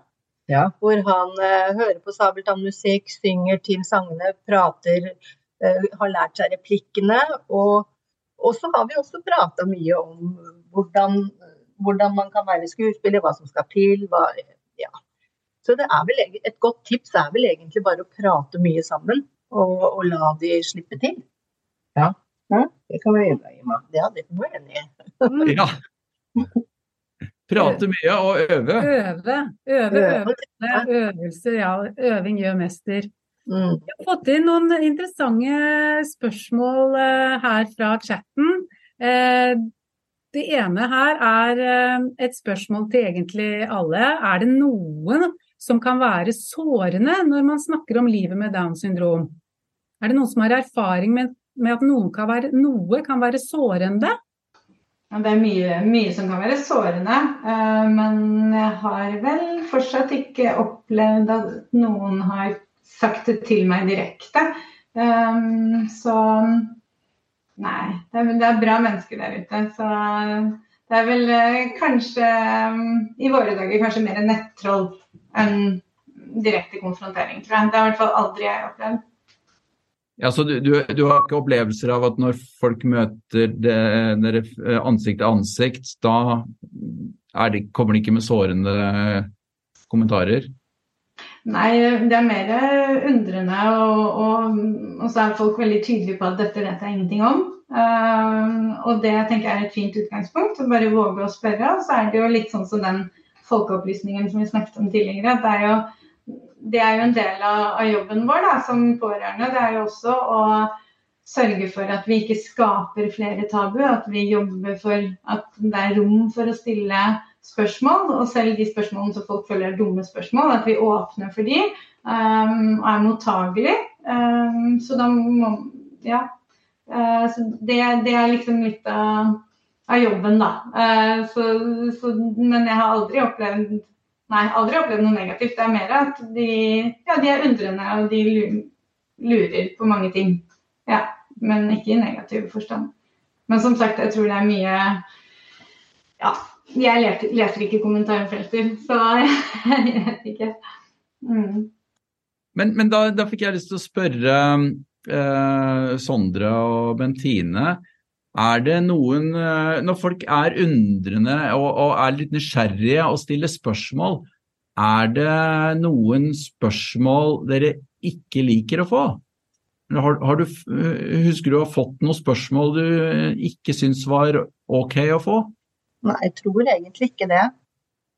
Ja. Hvor han eh, hører på sabeltannmusikk, synger til sangene, prater, eh, har lært seg replikkene. Og, og så har vi også prata mye om hvordan, hvordan man kan være skuespiller, hva som skal til. Hva, ja. Så det er vel, et godt tips er vel egentlig bare å prate mye sammen, og, og la de slippe til. Ja, Det kan vi. Emma. Ja, det må være enig i. Ja. [LAUGHS] Prate mye og øve. Øve, øve, Øve. øvelser, ja. Øving gjør mester. Mm. Vi har fått inn noen interessante spørsmål eh, her fra chatten. Eh, det ene her er eh, et spørsmål til egentlig alle. Er det noen som kan være sårende når man snakker om livet med Downs syndrom? Er det noen som har erfaring med, med at noen kan være, noe kan være sårende? Det er mye, mye som kan være sårende, eh, men jeg har vel fortsatt ikke opplevd at noen har sagt det til meg direkte. Um, Så nei, det er, bra mennesker der ute. Så det er vel eh, kanskje i våre dager kanskje mer nettroll enn direkte konfrontering, tror jeg. Det har i hvert fall aldri jeg opplevd. Ja, så du, du, du har ikke opplevelser av at når folk møter dere eh, ansikt til ansikt, da det, kommer de ikke med sårende kommentarer? Nei, det er mer undrende, og, og, og så er folk veldig tydelige på at dette vet jeg ingenting om. Uh, og det tenker jeg er et fint utgangspunkt, å bare våge å spørre. Og så er det jo litt sånn som den folkeopplysningen som vi snakket om tidligere. at det er jo, det er jo en del av, av jobben vår da, som pårørende. Det er jo også å sørge for at vi ikke skaper flere tabu, at vi jobber for at det er rom for å stille spørsmål, og selv de spørsmålene som folk føler er dumme spørsmål, at vi åpner for de um, og er mottagelig. Um, så da må Ja. Uh, så det, det er liksom litt av av jobben, da. Uh, så, så, men jeg har aldri opplevd Nei, aldri opplevd noe negativt. Det er mer at de, ja, de er undrende og de lurer på mange ting. Ja, men ikke i negativ forstand. Men som sagt, jeg tror det er mye Ja, jeg leser, leser ikke kommentarfelter, så [LAUGHS] jeg vet ikke. Mm. Men, men da, da, fikk jeg lyst til å spørre eh, Sondre og Bentine. Er det noen eh, Når folk er undrende og, og er litt nysgjerrige og stiller spørsmål, er det noen spørsmål dere ikke liker å få? Har, har du, husker du å ha fått noen spørsmål du ikke syns var ok å få? Nei, jeg tror egentlig ikke det.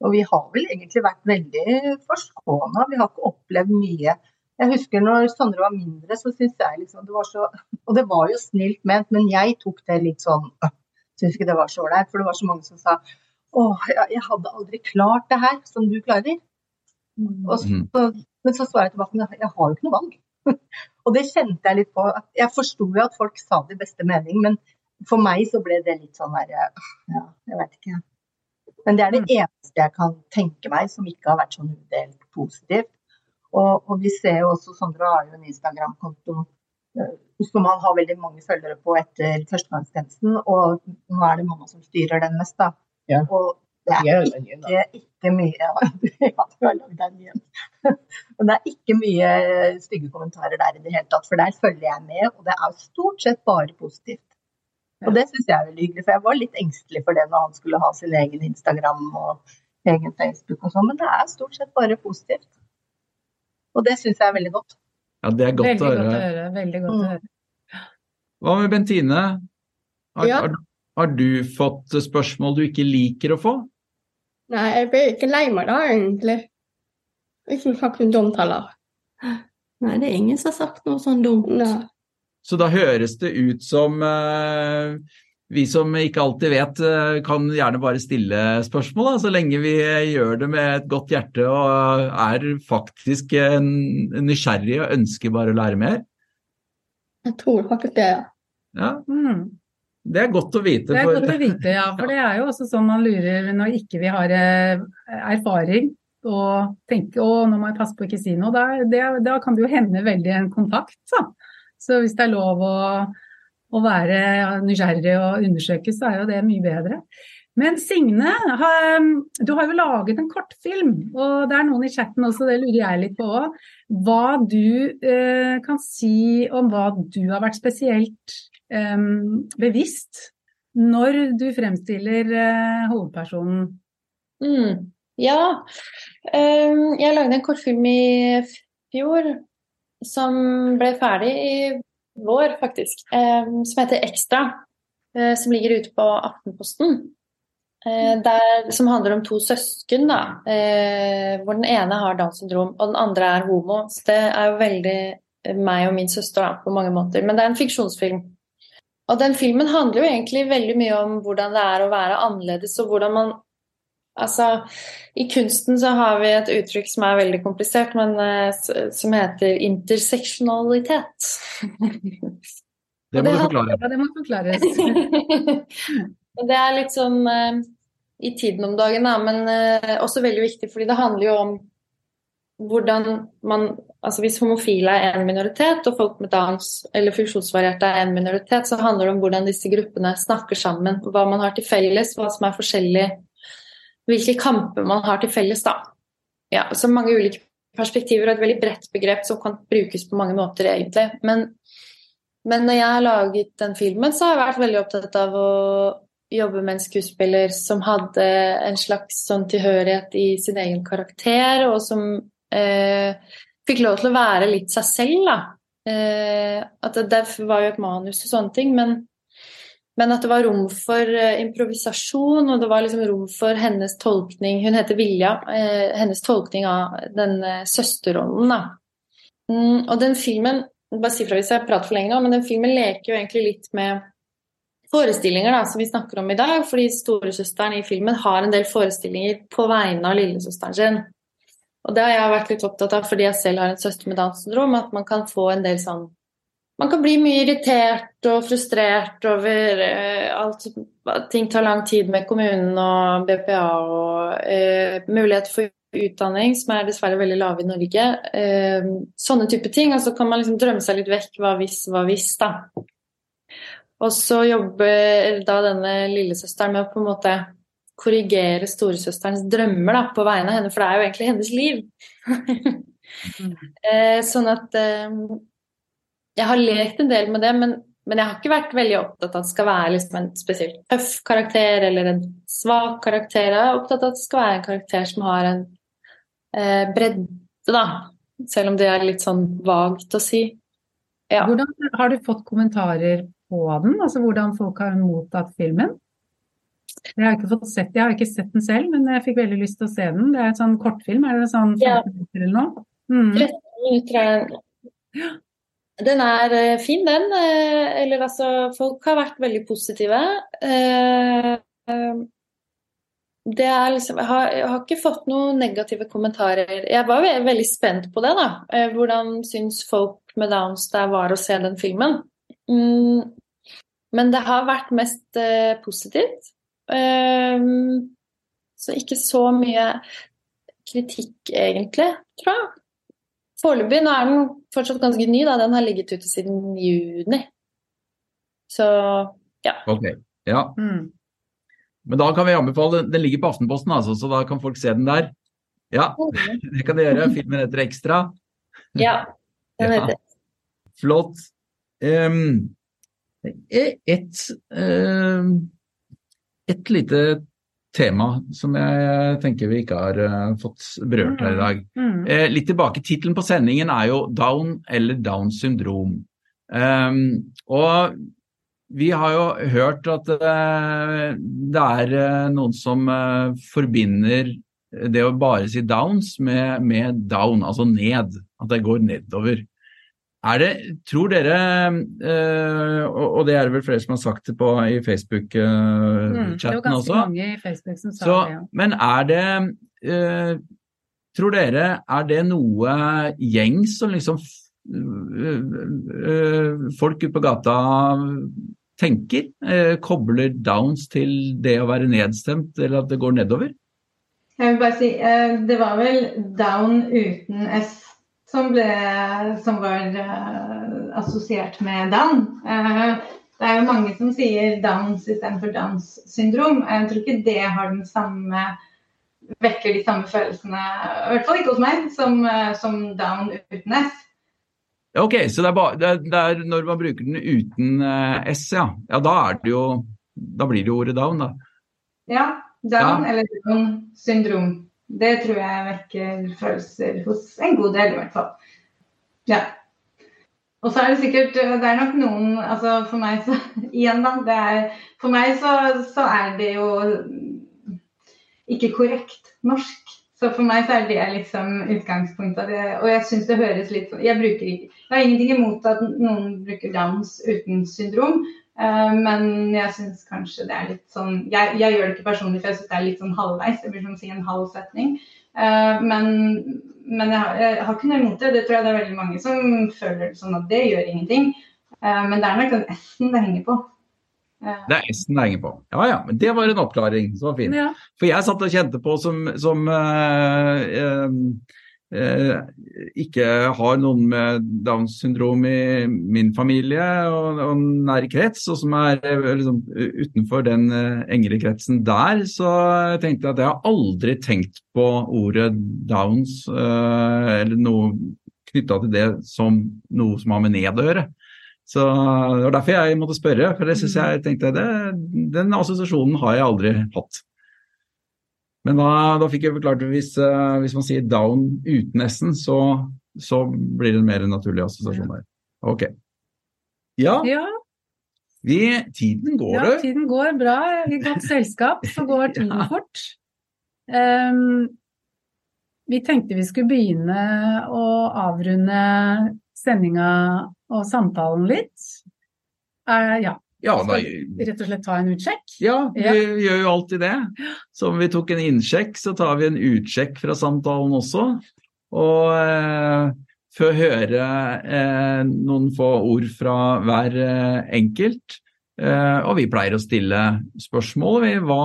Og vi har vel egentlig vært veldig forskåna. Vi har ikke opplevd mye jeg husker når Sondre var mindre, så syntes jeg liksom det var så Og det var jo snilt ment, men jeg tok det litt sånn Syns ikke det var så ålreit. For det var så mange som sa Å, jeg hadde aldri klart det her som du klarer. Mm. Og så, men så svarer jeg tilbake at jeg har jo ikke noe valg. [LAUGHS] og det kjente jeg litt på. Jeg forsto jo at folk sa det i beste mening, men for meg så ble det litt sånn derre Ja, jeg vet ikke. Men det er det mm. eneste jeg kan tenke meg som ikke har vært sånn udelt positivt. Og, og, vi ser jo også, Sondre har jo en Instagram-konto uh, som han har veldig mange følgere på etter førstegangstjenesten. Og nå er det mamma som styrer den mest, da. Ja. Og det er ikke, ikke mye [LAUGHS] Ja, du har lagd den igjen. Men det er ikke mye stygge kommentarer der i det hele tatt, for der følger jeg med. Og det er stort sett bare positivt. Og det syns jeg er veldig hyggelig, for jeg var litt engstelig for det når han skulle ha sin egen Instagram og egen Facebook og sånn, men det er stort sett bare positivt. Og det syns jeg er veldig godt. Ja, det er godt, veldig å, høre. godt å høre. Veldig godt mm. å høre. Hva med Bentine? Har, ja. har, har, du fått spørsmål du ikke liker å få? Nei, jeg blir ikke lei meg da, egentlig. Ikke sagt noe dumt heller. Nei, det er ingen som har sagt noe sånn dumt. Nei. Så da høres det ut som uh, vi som ikke alltid vet, eh, kan gjerne bare stille spørsmål, da, så lenge vi gjør det med et godt hjerte og er faktisk nysgjerrig og ønsker bare å lære mer. Jeg tror faktisk det, ja. ja. Mm. Det er godt å vite. Det er for... godt å vite, ja. For det er jo også sånn man lurer når ikke vi har eh, erfaring og tenker å, nå må jeg passe på å ikke si noe. Da, det, da kan det jo hende veldig en kontakt. Så. så hvis det er lov å å være nysgjerrig og undersøke, så er jo det mye bedre. Men Signe, du har jo laget en kortfilm, og det er noen i chatten også, det lurer jeg litt på òg. Hva du eh, kan si om hva du har vært spesielt eh, bevisst når du fremstiller eh, hovedpersonen? Mm, ja, ehm, jeg lagde en kortfilm i fjor som ble ferdig i vår, faktisk, eh, som heter Ekstra. Eh, som ligger ute på Aftenposten. Eh, der, som handler om to søsken, da. hvor den ene har Downs syndrom, og den andre er homo. Så det er jo veldig meg og min søster da, på mange måter. Men det er en fiksjonsfilm. Og den filmen handler jo egentlig veldig mye om hvordan det er å være annerledes, og hvordan man Altså, i kunsten så har vi et uttrykk som er veldig komplisert, men uh, som heter interseksjonalitet. [LAUGHS] Det må du forklare. Ja, det må forklares. [LAUGHS] det er litt sånn uh, i tiden om dagen, da, men uh, også veldig viktig, fordi det handler jo om hvordan man Altså hvis homofile er en minoritet, og folk med dans eller funksjonsvarierte er en minoritet, så handler det om hvordan disse gruppene snakker sammen, hva man har til felles, hva som er forskjellig hvilke kamper man har til felles, da. Ja, så mange ulike perspektiver og et veldig bredt begrep som kan brukes på mange måter, egentlig. Men, men når jeg har laget den filmen, så har jeg vært veldig opptatt av å jobbe med en skuespiller som hadde en slags sånn tilhørighet i sin egen karakter, og som eh, fikk lov til å være litt seg selv, da. Eh, at det, var jo et manus og sånne ting, men men at det var rom for uh, improvisasjon, og det var liksom rom for hennes tolkning Hun heter Vilja. Uh, hennes tolkning av den uh, søsterrollen, da. Mm, og den filmen Bare si fra hvis jeg prater for lenge nå, men den filmen leker jo egentlig litt med forestillinger da, som vi snakker om i dag. Fordi storesøsteren i filmen har en del forestillinger på vegne av lillesøsteren sin. Og det har jeg vært litt opptatt av fordi jeg selv har en søster med Downs syndrom, at man kan få en del sånn man kan bli mye irritert og frustrert over eh, alt at ting tar lang tid med kommunen og BPA og eh, mulighet for utdanning, som er dessverre veldig lave i Norge. Eh, sånne type ting. Og så kan man liksom drømme seg litt vekk. Hva hvis, hva hvis, da. Og så jobber da denne lillesøsteren med å på en måte korrigere storesøsterens drømmer da, på vegne av henne, for det er jo egentlig hennes liv. [LAUGHS] eh, sånn at eh, jeg har lekt en del med det, men, men, jeg har ikke vært veldig opptatt av at det skal være liksom en spesielt tøff karakter eller en svak karakter. Jeg er opptatt av at det skal være en karakter som har en eh, bredde, da. Selv om det er litt sånn vagt å si. Ja. Hvordan Har du fått kommentarer på den? Altså hvordan folk har mottatt filmen? Jeg har ikke fått sett, jeg har ikke sett den selv, men jeg fikk veldig lyst til å se den. Det er et sånn kortfilm, er det sånn 15 ja. minutter eller noe? Mm. 13 minutter er den. Den er uh, fin, den. Uh, eller altså, folk har vært veldig positive. Uh, det er liksom jeg har, jeg har, ikke fått noen negative kommentarer. Jeg var veldig spent på det, da. hvordan syns folk med Downs det var å se den filmen? Mm, men det har vært mest positivt. så ikke så mye kritikk, egentlig, tror jeg. Foreløpig nå er den fortsatt ganske ny, da. Den har ligget ute siden juni. Så ja. Ok, ja. Mm. Men da kan vi anbefale Den ligger på Aftenposten, altså, så da kan folk se den der. Ja, mm. det kan de gjøre. Filmen heter Ekstra. Ja, den heter ja. Flott. Um, et, um, et lite tema som jeg tenker vi ikke har uh, fått berørt her i dag. Mm. mm. Eh, litt tilbake, Tittelen på sendingen er jo 'Down eller Downs syndrom'. Um, og vi har jo hørt at uh, det er uh, noen som forbinder det å bare si 'downs' med, med 'down', altså ned. At det går nedover. Er det, tror dere, øh, og det er det vel flere som har sagt det på i Facebook-chatten øh, mm, det var ganske også mange i Facebook som sa Så, det, ja. Men er det øh, Tror dere er det noe gjengs som liksom folk ute på gata tenker? kobler downs til det å være nedstemt, eller at det går nedover? Jeg vil bare si, Det var vel down uten S som, ble, som var uh, assosiert med Down. Uh, det er jo mange som sier Downs istedenfor Downs syndrom. Jeg tror ikke det har den samme vekker de samme følelsene, i hvert fall ikke hos meg, som, uh, som Down uten S. Ok, så det er, bare, det, er, det er, når man bruker den uten S, ja. ja da, jo, da blir det jo ordet down, da. Ja. Down ja. eller down syndrom. Det tror jeg vekker følelser hos en god del, i hvert fall. Ja. Og så er det sikkert Det er nok noen altså For meg så [LAUGHS] Igjen, da. Er, for meg så, så, er det jo ikke korrekt norsk. Så for meg så er det liksom utgangspunktet. Det, og jeg syns det høres litt sånn Jeg Jeg har ingenting imot at noen bruker Downs uten syndrom, men jeg syns kanskje det er litt sånn jeg, jeg, gjør det ikke personlig, for jeg syns det er litt sånn halvveis. Det blir som å si en halv setning. Uh, men, men jeg, har, jeg, har, ikke noe imot det. Det tror jeg det er veldig mange som føler sånn at det gjør ingenting. Uh, men det er nok den S-en det henger på. Det er S-en det henger på. Ja ja, men det var en oppklaring. Så var fin. Ja. For jeg satt og kjente på som, som Eh, ikke har noen med Downs syndrom i min familie og, og nære krets, og som er eh, liksom, utenfor den uh, engere kretsen der, så jeg tenkte jeg at jeg har aldri tenkt på ordet Downs eller noe knytta til det som noe som har med ned å gjøre. Så Det var derfor jeg måtte spørre, for det synes jeg tenkte det, den assosiasjonen har jeg aldri hatt. Men da, da fikk jeg forklart at hvis, uh, hvis, man sier down uten S-en, så, så, blir det en mer naturlig assosiasjon der. Ok. Ja. ja. Vi, tiden går, du. Ja, tiden går bra. I godt selskap så går [LAUGHS] tiden ja. fort. Um, vi tenkte vi skulle begynne å avrunde sendinga og samtalen litt. Uh, ja, ja, da, rett og slett ta en utsjekk? Ja, vi ja. gjør jo alltid det. [GASPS] Så om vi tok en innsjekk, så tar vi en utsjekk fra samtalen også. Og eh, få høre eh, noen få ord fra hver eh, enkelt. Eh, og vi pleier å stille spørsmål. Hva,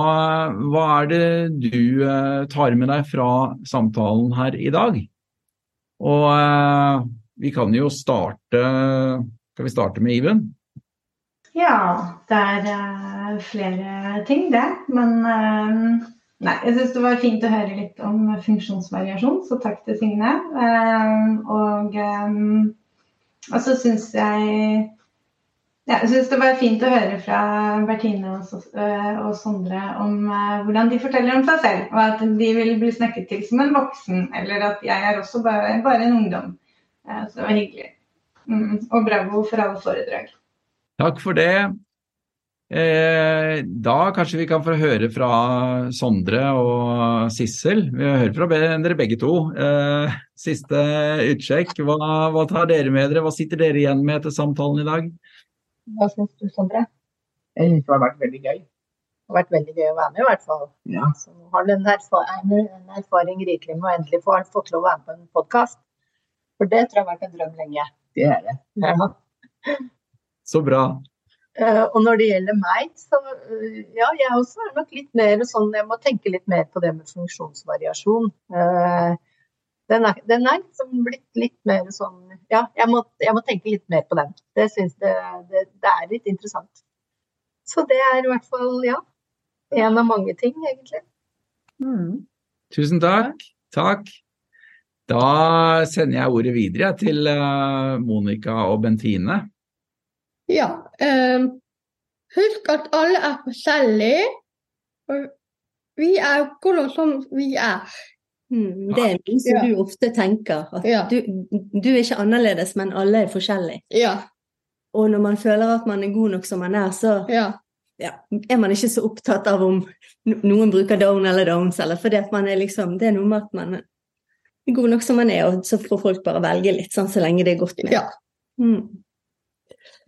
hva er det du eh, tar med deg fra samtalen her i dag? Og eh, vi kan jo starte Skal vi starte med Iven? Ja, det er eh, flere ting, det. Men eh, nei, jeg syns det var fint å høre litt om funksjonsvariasjon, så takk til Signe. Eh, og og så syns jeg ja, jeg syns det var fint å høre fra Bertine og, Sondre om hvordan de forteller om seg selv, og at de vil bli snakket til som en voksen, eller at jeg er også bare, bare en ungdom. Så det var hyggelig. Mm, og bravo for alle foredrag. Takk for det. Eh, da kanskje vi kan få høre fra Sondre og Sissel. Vi hører fra dere begge to. Eh, siste utsjekk. Hva, hva tar dere med dere? Hva sitter dere igjen med etter samtalen i dag? Hva syns du, Sondre? Jeg synes det har vært veldig gøy. Det har vært veldig gøy å være med, i hvert fall. Ja. Så nå har du en, erfa en, en erfaring rikelig med å endelig få fått lov å være med på en podkast. For det tror jeg har vært en drøm lenge. Det er det. Ja. Så bra. Eh, og når det gjelder meg, så eh, ja, jeg også er nok litt mer sånn Jeg må tenke litt mer på det med funksjonsvariasjon. Eh, den er, den er liksom blitt litt mer sånn Ja, jeg må, jeg må tenke litt mer på den. Det syns det, det, det er litt interessant. Så det er i hvert fall, ja, en av mange ting, egentlig. Mm. Tusen takk. Takk. Da sender jeg ordet videre til Monica og Bentine. Ja. Um, husk at alle er forskjellige. Og vi er akkurat som vi er. Mm, det er noe som Ja. du ofte tenker. At Ja. du, du er ikke annerledes, men alle er forskjellige. Ja. Og når man føler at man er god nok som man er, så Ja. ja, er man ikke så opptatt av om noen bruker down eller downs, eller fordi at man er liksom Det er noe med at man er god nok som man er, og så får folk bare velge litt, sånn så lenge det er godt med. Ja. Mm.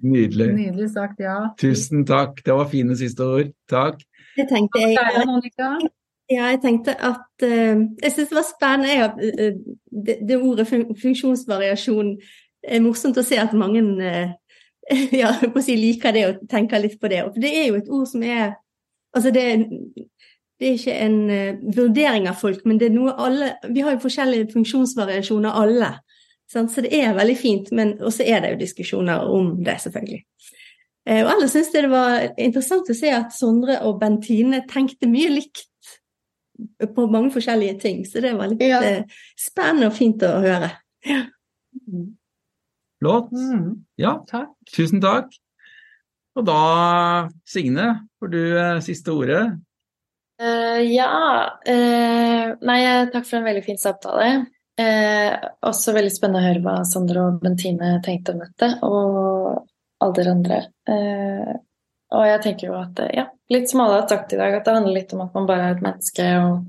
Nydelig. Nydelig sagt, ja. Tusen takk. Det var fine siste ord. Takk. Det tenkte jeg. Ja, jeg tenkte at uh, Jeg syns det var spennende at, har- eh, det, det ordet fun funksjonsvariasjon er morsomt å se at mange uh, [LAUGHS] ja, på å si, liker det og tenker litt på det. Og det er jo et ord som er Altså, det, det er ikke en eh, vurdering av folk, men det er noe alle Vi har jo forskjellige funksjonsvariasjoner, alle. Så det er veldig fint, men også er det jo diskusjoner om det, selvfølgelig. Eh, Og alle syns det var interessant å se at Sondre og Bentine tenkte mye likt på mange forskjellige ting, så det var litt Ja. eh, spennende og fint å høre. Flott. Mm. Ja, Takk. tusen takk. Og da, Signe, får du eh, siste ordet. Uh, ja Uh, Nei, takk for en veldig fin samtale. Eh, også veldig spennende å høre hva Sondre og Bentine tenkte om dette, og alle dere andre. Eh, og jeg tenker jo at, eh, ja, litt som alle har sagt i dag, at det handler litt om at man bare er et menneske og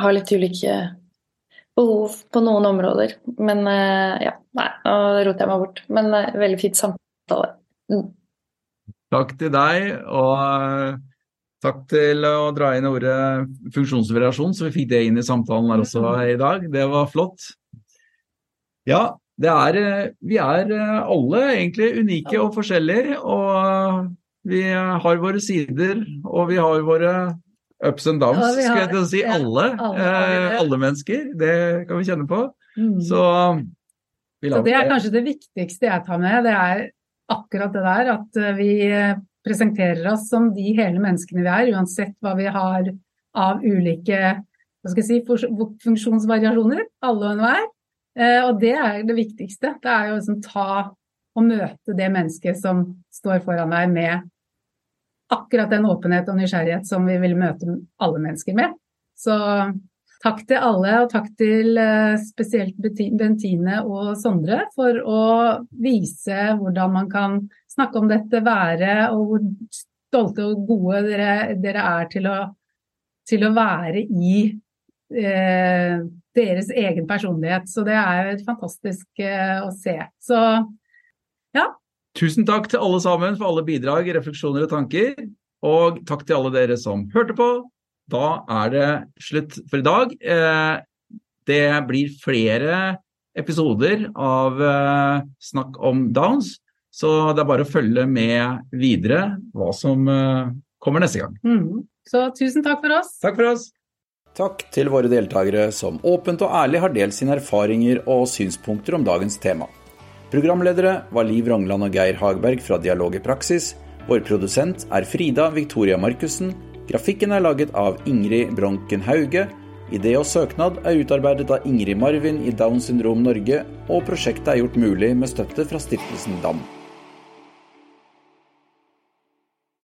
har litt ulike behov på noen områder. Men eh, ja, nei, nå roter jeg meg bort. Men eh, veldig fint samtale. Mm. Takk til deg, og takk til å dra inn ordet funksjonsvariasjon, så vi fikk det inn i samtalen her også i dag. Det var flott. Ja, det er, eh, vi er eh, alle egentlig unike og forskjellige, og vi har våre sider, og vi har våre ups and downs, Ja, skal jeg til å si. Alle, alle eh, alle mennesker, det kan vi kjenne på. Mm. Så vi Så det er kanskje det viktigste jeg tar med, det er akkurat det der at vi presenterer oss som de hele menneskene vi er, uansett hva vi har av ulike si, funksjonsvariasjoner, alle og enhver. Eh, Og det er det viktigste. Det er jo liksom ta og møte det mennesket som står foran deg med akkurat den åpenhet og nysgjerrighet som vi vil møte alle mennesker med. Så takk til alle, og takk til eh, spesielt Bentine og Sondre for å vise hvordan man kan snakke om dette, været og hvor stolte og gode dere, dere er til å, til å være i eh, deres egen personlighet. Så det er fantastisk eh, å se. Så ja, Tusen takk til alle sammen for alle bidrag, refleksjoner og tanker. Og takk til alle dere som hørte på. Da er det slutt for i dag. Eh, Det blir flere episoder av eh, Snakk om Downs, så det er bare å følge med videre hva som eh, kommer neste gang. Mm. Så tusen takk for oss. Takk for oss. Takk til våre deltakere som åpent og ærlig har delt sine erfaringer og synspunkter om dagens tema. Programledere var Liv Rongland og Geir Hagberg fra Dialog i praksis. Vår produsent er Frida Victoria Markussen. Grafikken er laget av Ingrid Bronken Hauge. Idé og søknad er utarbeidet av Ingrid Marvin i Down syndrom Norge, og prosjektet er gjort mulig med støtte fra Stiftelsen DAM.